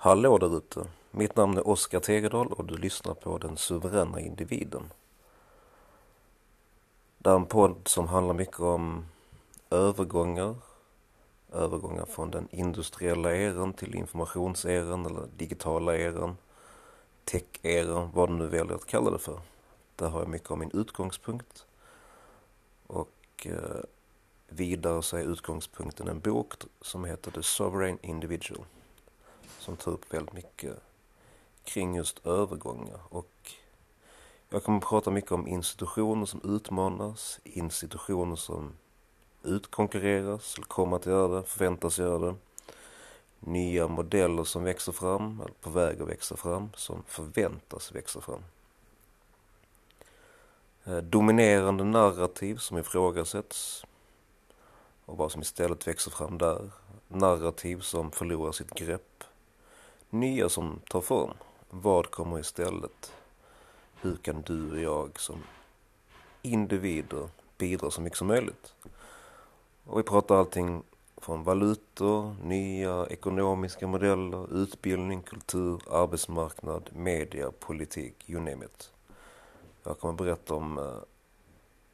Hallå där ute! Mitt namn är Oskar Tegerdal och du lyssnar på Den suveräna individen. Det är en podd som handlar mycket om övergångar, övergångar från den industriella eran till informationseran eller digitala eran, tech-eran, vad du nu väljer att kalla det för. Där har jag mycket av min utgångspunkt. Och eh, vidare så är utgångspunkten en bok som heter The Sovereign Individual som tar upp väldigt mycket kring just övergångar. Och jag kommer att prata mycket om institutioner som utmanas, institutioner som utkonkurreras eller kommer att göra det, förväntas göra det. Nya modeller som växer fram, eller på väg att växa fram, som förväntas växa fram. Eh, dominerande narrativ som ifrågasätts och vad som istället växer fram där. Narrativ som förlorar sitt grepp nya som tar form. Vad kommer istället? Hur kan du och jag som individer bidra så mycket som möjligt? Och vi pratar allting från valutor, nya ekonomiska modeller, utbildning, kultur, arbetsmarknad, media, politik, you name it. Jag kommer berätta om eh,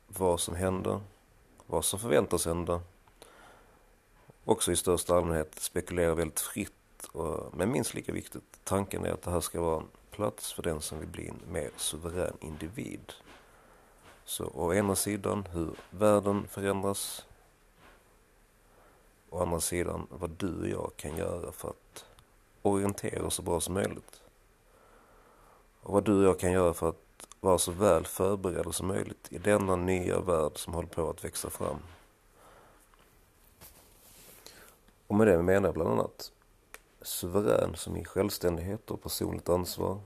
vad som händer, vad som förväntas hända. Också i största allmänhet spekulera väldigt fritt och, men minst lika viktigt, tanken är att det här ska vara en plats för den som vill bli en mer suverän individ. Så å ena sidan hur världen förändras. Å andra sidan vad du och jag kan göra för att orientera oss så bra som möjligt. Och vad du och jag kan göra för att vara så väl förberedda som möjligt i denna nya värld som håller på att växa fram. Och med det menar jag bland annat suverän som i självständighet och personligt ansvar.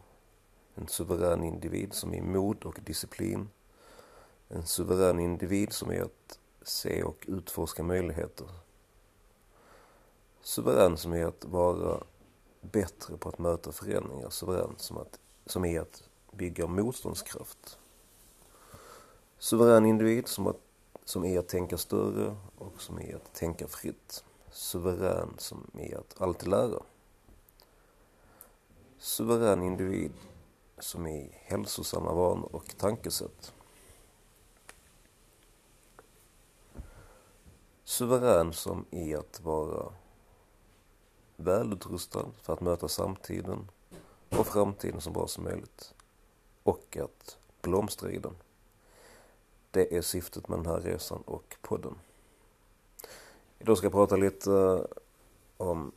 En suverän individ som i mod och disciplin. En suverän individ som är att se och utforska möjligheter. Suverän som är att vara bättre på att möta förändringar. Suverän som, att, som är att bygga motståndskraft. Suverän individ som, att, som är att tänka större och som är att tänka fritt suverän som i att alltid lära. Suverän individ som i hälsosamma vanor och tankesätt. Suverän som i att vara välutrustad för att möta samtiden och framtiden så bra som möjligt. Och att blomstra i den. Det är syftet med den här resan och podden. Idag ska jag prata lite eh, om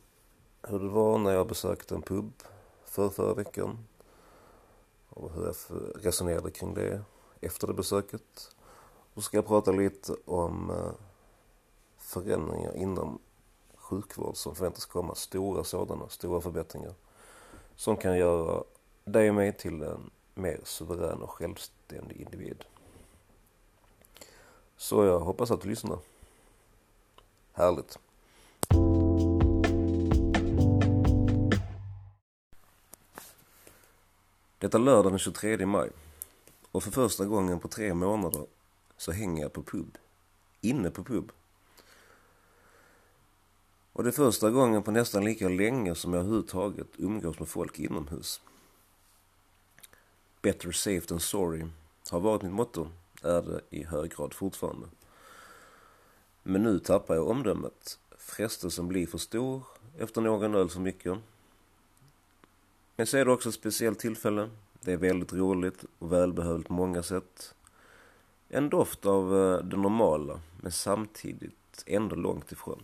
hur det var när jag besökte en pub för förra veckan. Och hur jag resonerade kring det efter det besöket. Och så ska jag prata lite om eh, förändringar inom sjukvård som förväntas komma. Stora sådana, stora förbättringar. Som kan göra dig och mig till en mer suverän och självständig individ. Så jag hoppas att du lyssnar. Härligt. Det är lördag den 23 maj och för första gången på tre månader så hänger jag på pub. Inne på pub. Och det är första gången på nästan lika länge som jag överhuvudtaget umgås med folk inomhus. Better safe than sorry har varit mitt motto, är det i hög grad fortfarande. Men nu tappar jag omdömet. Frestelsen blir för stor efter någon öl för mycket. Men så är det också ett speciellt tillfälle. Det är väldigt roligt och välbehövligt på många sätt. En doft av eh, det normala, men samtidigt ändå långt ifrån.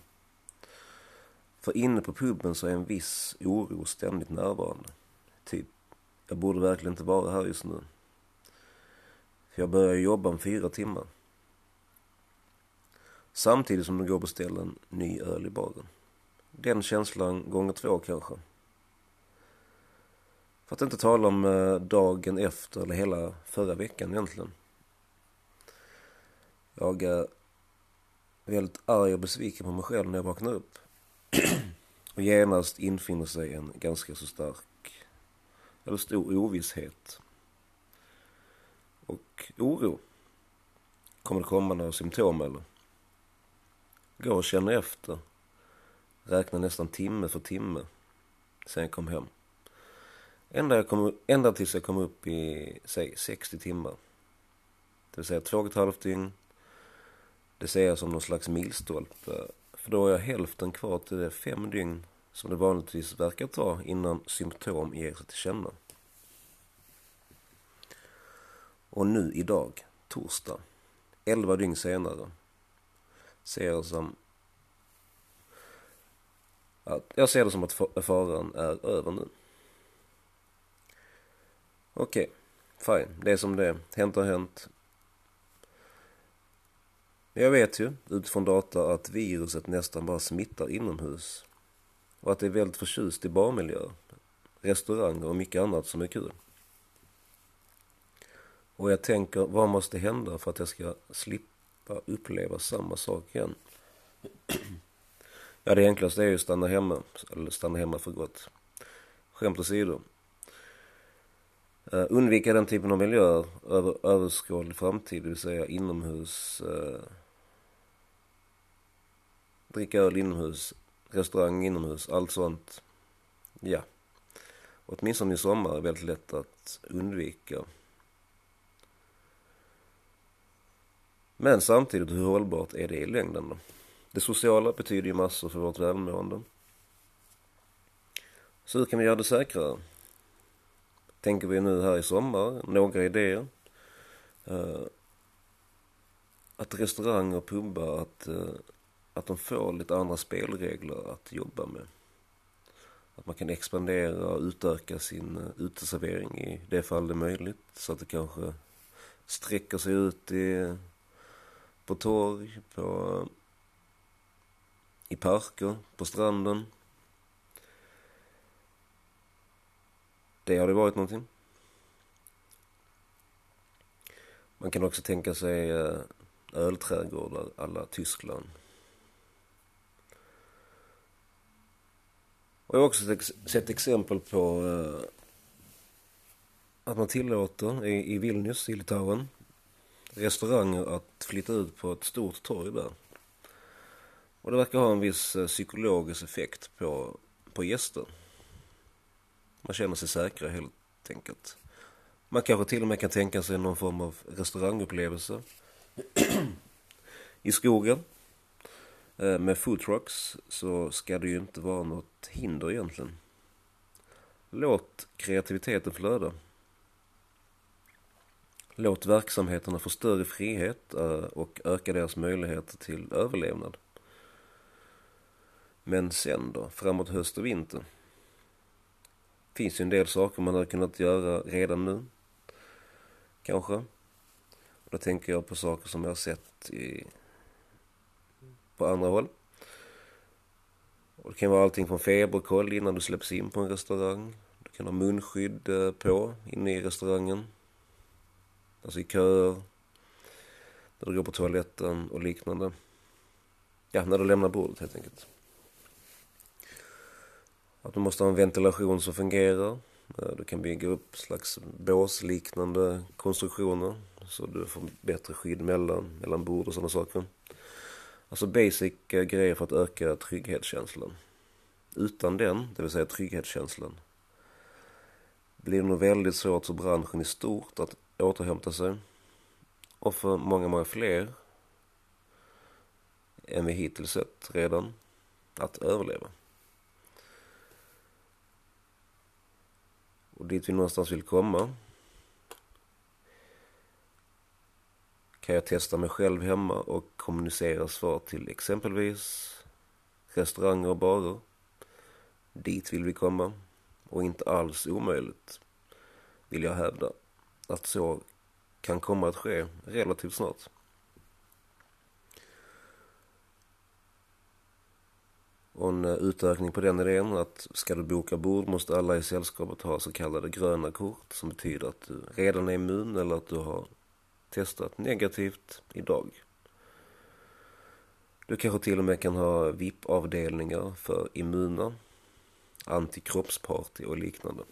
För inne på puben så är en viss oro ständigt närvarande. Typ, jag borde verkligen inte vara här just nu. För jag börjar jobba om fyra timmar. Samtidigt som de går och beställer en ny öl i baren. Den känslan gånger två kanske. För att inte tala om eh, dagen efter eller hela förra veckan egentligen. Jag är väldigt arg och besviken på mig själv när jag vaknar upp. och genast infinner sig en ganska så stark, eller stor ovisshet. Och oro. Kommer det komma några symptom eller? Gå och känna efter. Räkna nästan timme för timme. sen jag kom hem. Ända, jag kom, ända tills jag kom upp i, säg 60 timmar. Det vill säga två och ett halvt dygn. Det ser jag som någon slags milstolpe. För då har jag hälften kvar till det fem dygn som det vanligtvis verkar ta innan symptom ger sig till känna. Och nu idag, torsdag, elva dygn senare, ser det som att jag ser det som att faran är över nu. Okej, okay, fine. Det är som det är. Hänt har hänt. Jag vet ju utifrån data att viruset nästan bara smittar inomhus. Och att det är väldigt förtjust i barmiljöer, restauranger och mycket annat som är kul. Och jag tänker, vad måste hända för att jag ska slippa uppleva samma sak igen? ja, det enklaste är ju att stanna hemma, eller stanna hemma för gott. Skämt åsido. Uh, undvika den typen av miljöer över överskådlig framtid, det vill säga inomhus. Uh, dricka öl inomhus, restaurang inomhus, allt sånt. Ja. Åtminstone i sommar är det väldigt lätt att undvika. Men samtidigt, hur hållbart är det i längden då? Det sociala betyder ju massor för vårt välmående. Så hur kan vi göra det säkrare? Tänker vi nu här i sommar, några idéer. Uh, att restauranger och pubbar, att, uh, att de får lite andra spelregler att jobba med. Att man kan expandera och utöka sin eh, uteservering i det fall det är möjligt. Så att det kanske sträcker sig ut i på torg, på, i parker, på stranden. Det har det varit någonting. Man kan också tänka sig eh, ölträdgårdar alla Tyskland. Och jag har också sett exempel på eh, att man tillåter i Vilnius i Litauen restauranger att flytta ut på ett stort torg där. Och det verkar ha en viss eh, psykologisk effekt på, på gäster. Man känner sig säkrare helt enkelt. Man kanske till och med kan tänka sig någon form av restaurangupplevelse. I skogen eh, med foodtrucks så ska det ju inte vara något hinder egentligen. Låt kreativiteten flöda. Låt verksamheterna få större frihet eh, och öka deras möjligheter till överlevnad. Men sen då, framåt höst och vinter? finns ju en del saker man hade kunnat göra redan nu. Kanske. Och då tänker jag på saker som jag har sett i, på andra håll. Och det kan vara allting från feberkoll innan du släpps in på en restaurang. Du kan ha munskydd eh, på inne i restaurangen. Alltså i köer, när du går på toaletten och liknande. Ja, när du lämnar bordet helt enkelt. Att du måste ha en ventilation som fungerar. Eh, du kan bygga upp slags båsliknande konstruktioner så du får bättre skydd mellan, mellan bord och sådana saker. Alltså basic eh, grejer för att öka trygghetskänslan. Utan den, det vill säga trygghetskänslan, blir det nog väldigt svårt för branschen i stort att återhämta sig. Och för många, många fler än vi hittills sett redan att överleva. Och dit vi någonstans vill komma kan jag testa mig själv hemma och kommunicera svar till exempelvis restauranger och barer. Dit vill vi komma och inte alls omöjligt vill jag hävda att så kan komma att ske relativt snart. Och en eh, utökning på den idén att ska du boka bord måste alla i sällskapet ha så kallade gröna kort som betyder att du redan är immun eller att du har testat negativt idag. Du kanske till och med kan ha VIP-avdelningar för immuna, antikroppsparty och liknande.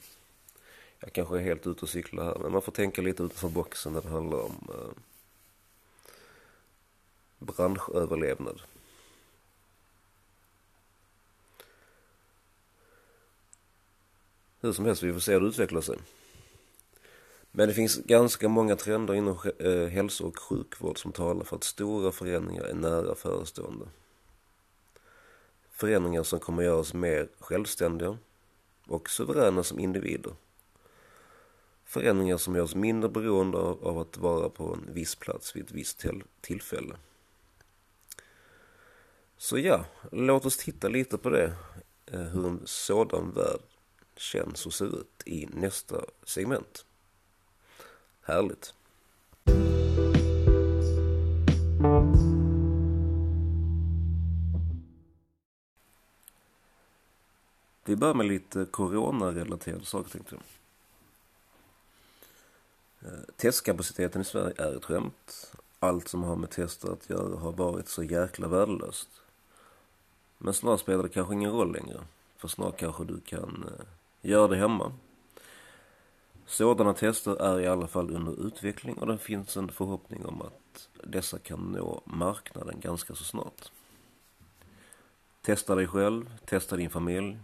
Jag kanske är helt ute och cyklar här, men man får tänka lite utanför boxen när det handlar om eh, hur som helst, vi får se hur det utvecklar sig. Men det finns ganska många trender inom eh, hälso och sjukvård som talar för att stora förändringar är nära förestående. Förändringar som kommer göra oss mer självständiga och suveräna som individer. Förändringar som gör oss mindre beroende av att vara på en viss plats vid ett visst tillfälle. Så ja, låt oss titta lite på det, eh, hur en sådan värld känns och ser ut i nästa segment. Härligt. Vi börjar med lite coronarelaterade saker tänkte jag. Eh, testkapaciteten i Sverige är ett skämt. Allt som har med tester att göra har varit så jäkla värdelöst. Men snart spelar det kanske ingen roll längre. För snart kanske du kan eh, göra det hemma. Sådana tester är i alla fall under utveckling och det finns en förhoppning om att dessa kan nå marknaden ganska så snart. Testa dig själv, testa din familj.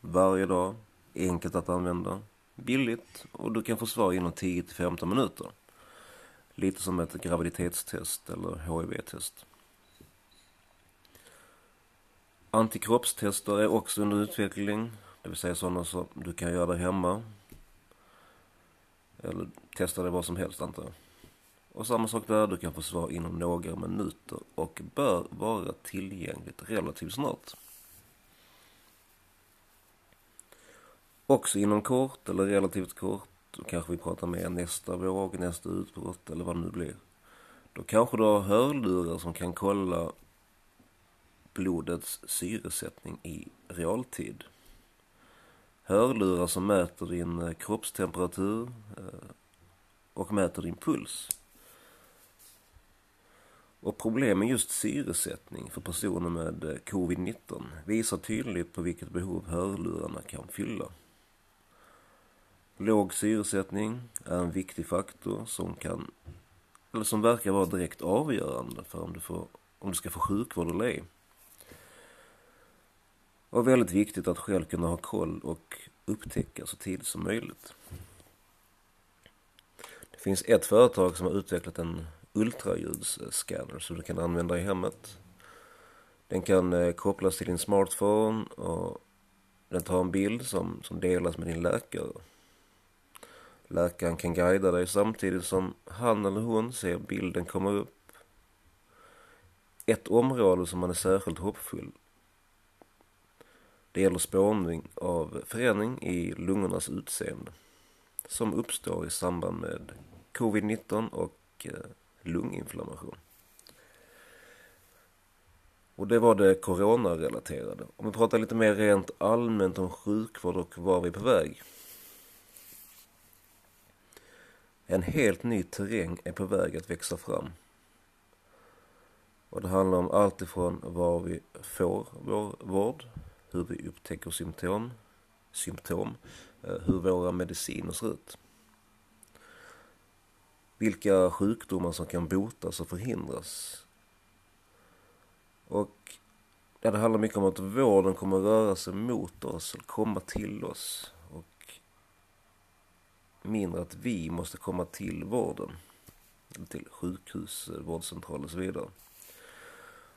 Varje dag, enkelt att använda, billigt och du kan få svar inom 10 15 minuter. Lite som ett graviditetstest eller HIV-test. Antikroppstester är också under utveckling, det vill säga sådana som du kan göra där hemma. Eller testa det vad som helst antar jag. Och samma sak där, du kan få svar inom några minuter och bör vara tillgängligt relativt snart. Också inom kort eller relativt kort, då kanske vi pratar mer nästa våg, nästa utbrott eller vad det nu blir. Då kanske du har hörlurar som kan kolla blodets syresättning i realtid. Hörlurar som mäter din eh, kroppstemperatur eh, och mäter din puls. Och problem med just syresättning för personer med eh, covid-19 visar tydligt på vilket behov hörlurarna kan fylla. Låg syresättning är en viktig faktor som kan, eller som verkar vara direkt avgörande för om du, får, om du ska få sjukvård eller ej. Och väldigt viktigt att själv kunna ha koll och upptäcka så tidigt som möjligt. Det finns ett företag som har utvecklat en ultraljudsscanner som du kan använda i hemmet. Den kan eh, kopplas till din smartphone och den tar en bild som, som delas med din läkare. Läkaren kan guida dig samtidigt som han eller hon ser bilden komma upp. Ett område som man är särskilt hoppfull det gäller spårning av förändring i lungornas utseende som uppstår i samband med covid-19 och eh, lunginflammation. Och det var det coronarelaterade. Om vi pratar lite mer rent allmänt om sjukvård och var vi är på väg. En helt ny terräng är på väg att växa fram. Och det handlar om allt ifrån var vi får vår vård hur vi upptäcker symptom, symptom, eh, hur våra mediciner ser ut. Vilka sjukdomar som kan botas och förhindras. Och ja, det handlar mycket om att vården kommer röra sig mot oss, komma till oss. Mindre att vi måste komma till vården. Till sjukhus, vårdcentral och så vidare.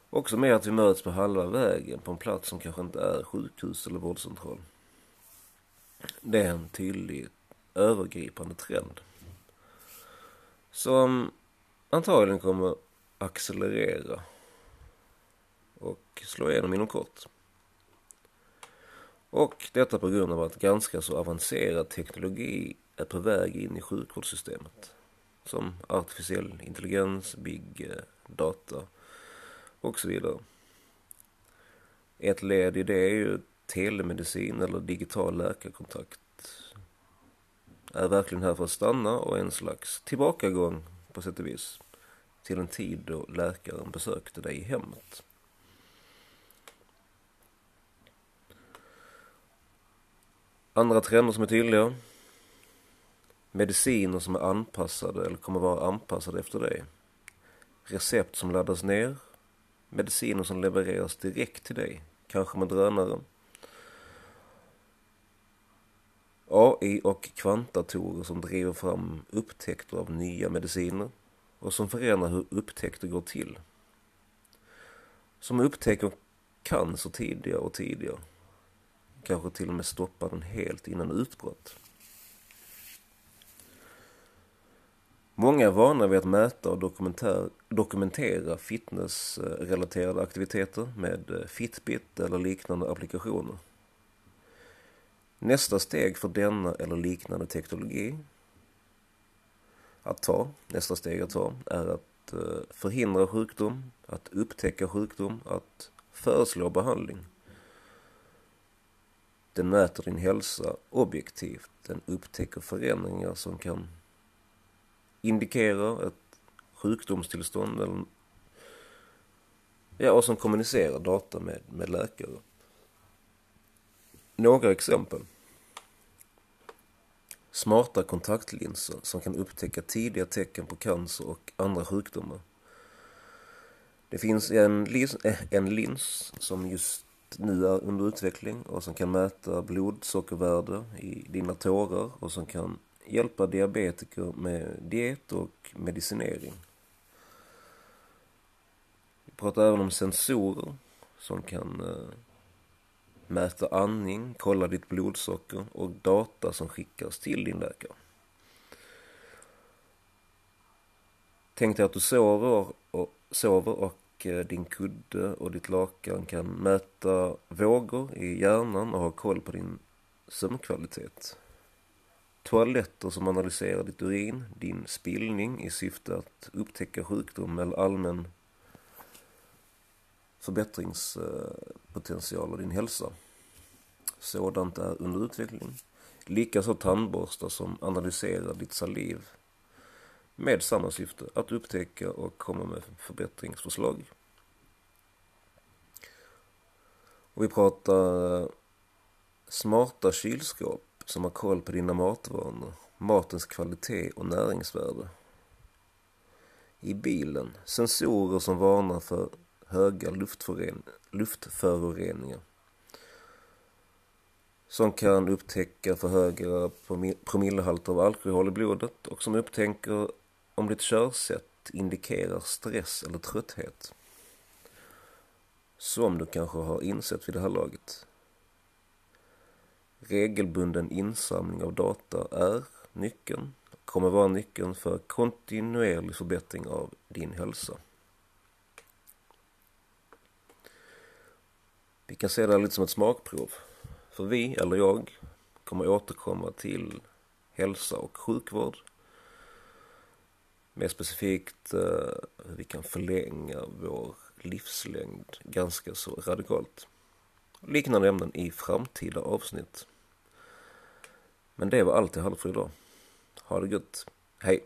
Också mer att vi möts på halva vägen på en plats som kanske inte är sjukhus eller vårdcentral. Det är en tydlig övergripande trend. Som antagligen kommer accelerera och slå igenom inom kort. Och detta på grund av att ganska så avancerad teknologi är på väg in i sjukvårdssystemet. Som artificiell intelligens, big eh, data och så vidare. Ett led i det är ju telemedicin eller digital läkarkontakt. Är verkligen här för att stanna och en slags tillbakagång på sätt och vis till en tid då läkaren besökte dig i hemmet. Andra trender som är tydliga. Mediciner som är anpassade eller kommer vara anpassade efter dig. Recept som laddas ner mediciner som levereras direkt till dig, kanske med drönare. AI och kvantdatorer som driver fram upptäckter av nya mediciner och som förändrar hur upptäckter går till. Som upptäcker cancer tidigare och tidigare. Kanske till och med stoppar den helt innan utbrott. Många är vana vid att mäta och dokumentera fitnessrelaterade aktiviteter med eh, Fitbit eller liknande applikationer. Nästa steg för denna eller liknande teknologi att ta, nästa steg att ta, är att eh, förhindra sjukdom, att upptäcka sjukdom, att föreslå behandling. Den mäter din hälsa objektivt. Den upptäcker förändringar som kan indikerar ett sjukdomstillstånd eller ja, och som kommunicerar data med, med läkare. Några exempel. Smarta kontaktlinser som kan upptäcka tidiga tecken på cancer och andra sjukdomar. Det finns en, lins, eh, en lins som just nu är under utveckling och som kan mäta blodsockervärde i dina tårar och som kan hjälpa diabetiker med diet och medicinering. Vi pratar även om sensorer som kan eh, mäta andning, kolla ditt blodsocker och data som skickas till din läkare. Tänk dig att du sover och, sover och eh, din kudde och ditt lakan kan mäta vågor i hjärnan och ha koll på din sömnkvalitet. Toaletter som analyserar ditt urin, din spillning i syfte att upptäcka sjukdom eller allmän förbättringspotential och din hälsa. Sådant är under utveckling. Likaså tandborstar som analyserar ditt saliv med samma syfte, att upptäcka och komma med förbättringsförslag. Och vi pratar smarta kylskåp som har koll på dina matvanor, matens kvalitet och näringsvärde. I bilen, sensorer som varnar för höga luftföroreningar. Som kan upptäcka för höga promillehalter av alkohol i blodet och som upptäcker om ditt körsätt indikerar stress eller trötthet. Som du kanske har insett vid det här laget. Regelbunden insamling av data är nyckeln, kommer vara nyckeln för kontinuerlig förbättring av din hälsa. Vi kan se det här lite som ett smakprov. För vi, eller jag, kommer återkomma till hälsa och sjukvård. Mer specifikt eh, hur vi kan förlänga vår livslängd ganska så radikalt. Liknande ämnen i framtida avsnitt. Men det var allt jag hade för idag. Ha det gött. Hej!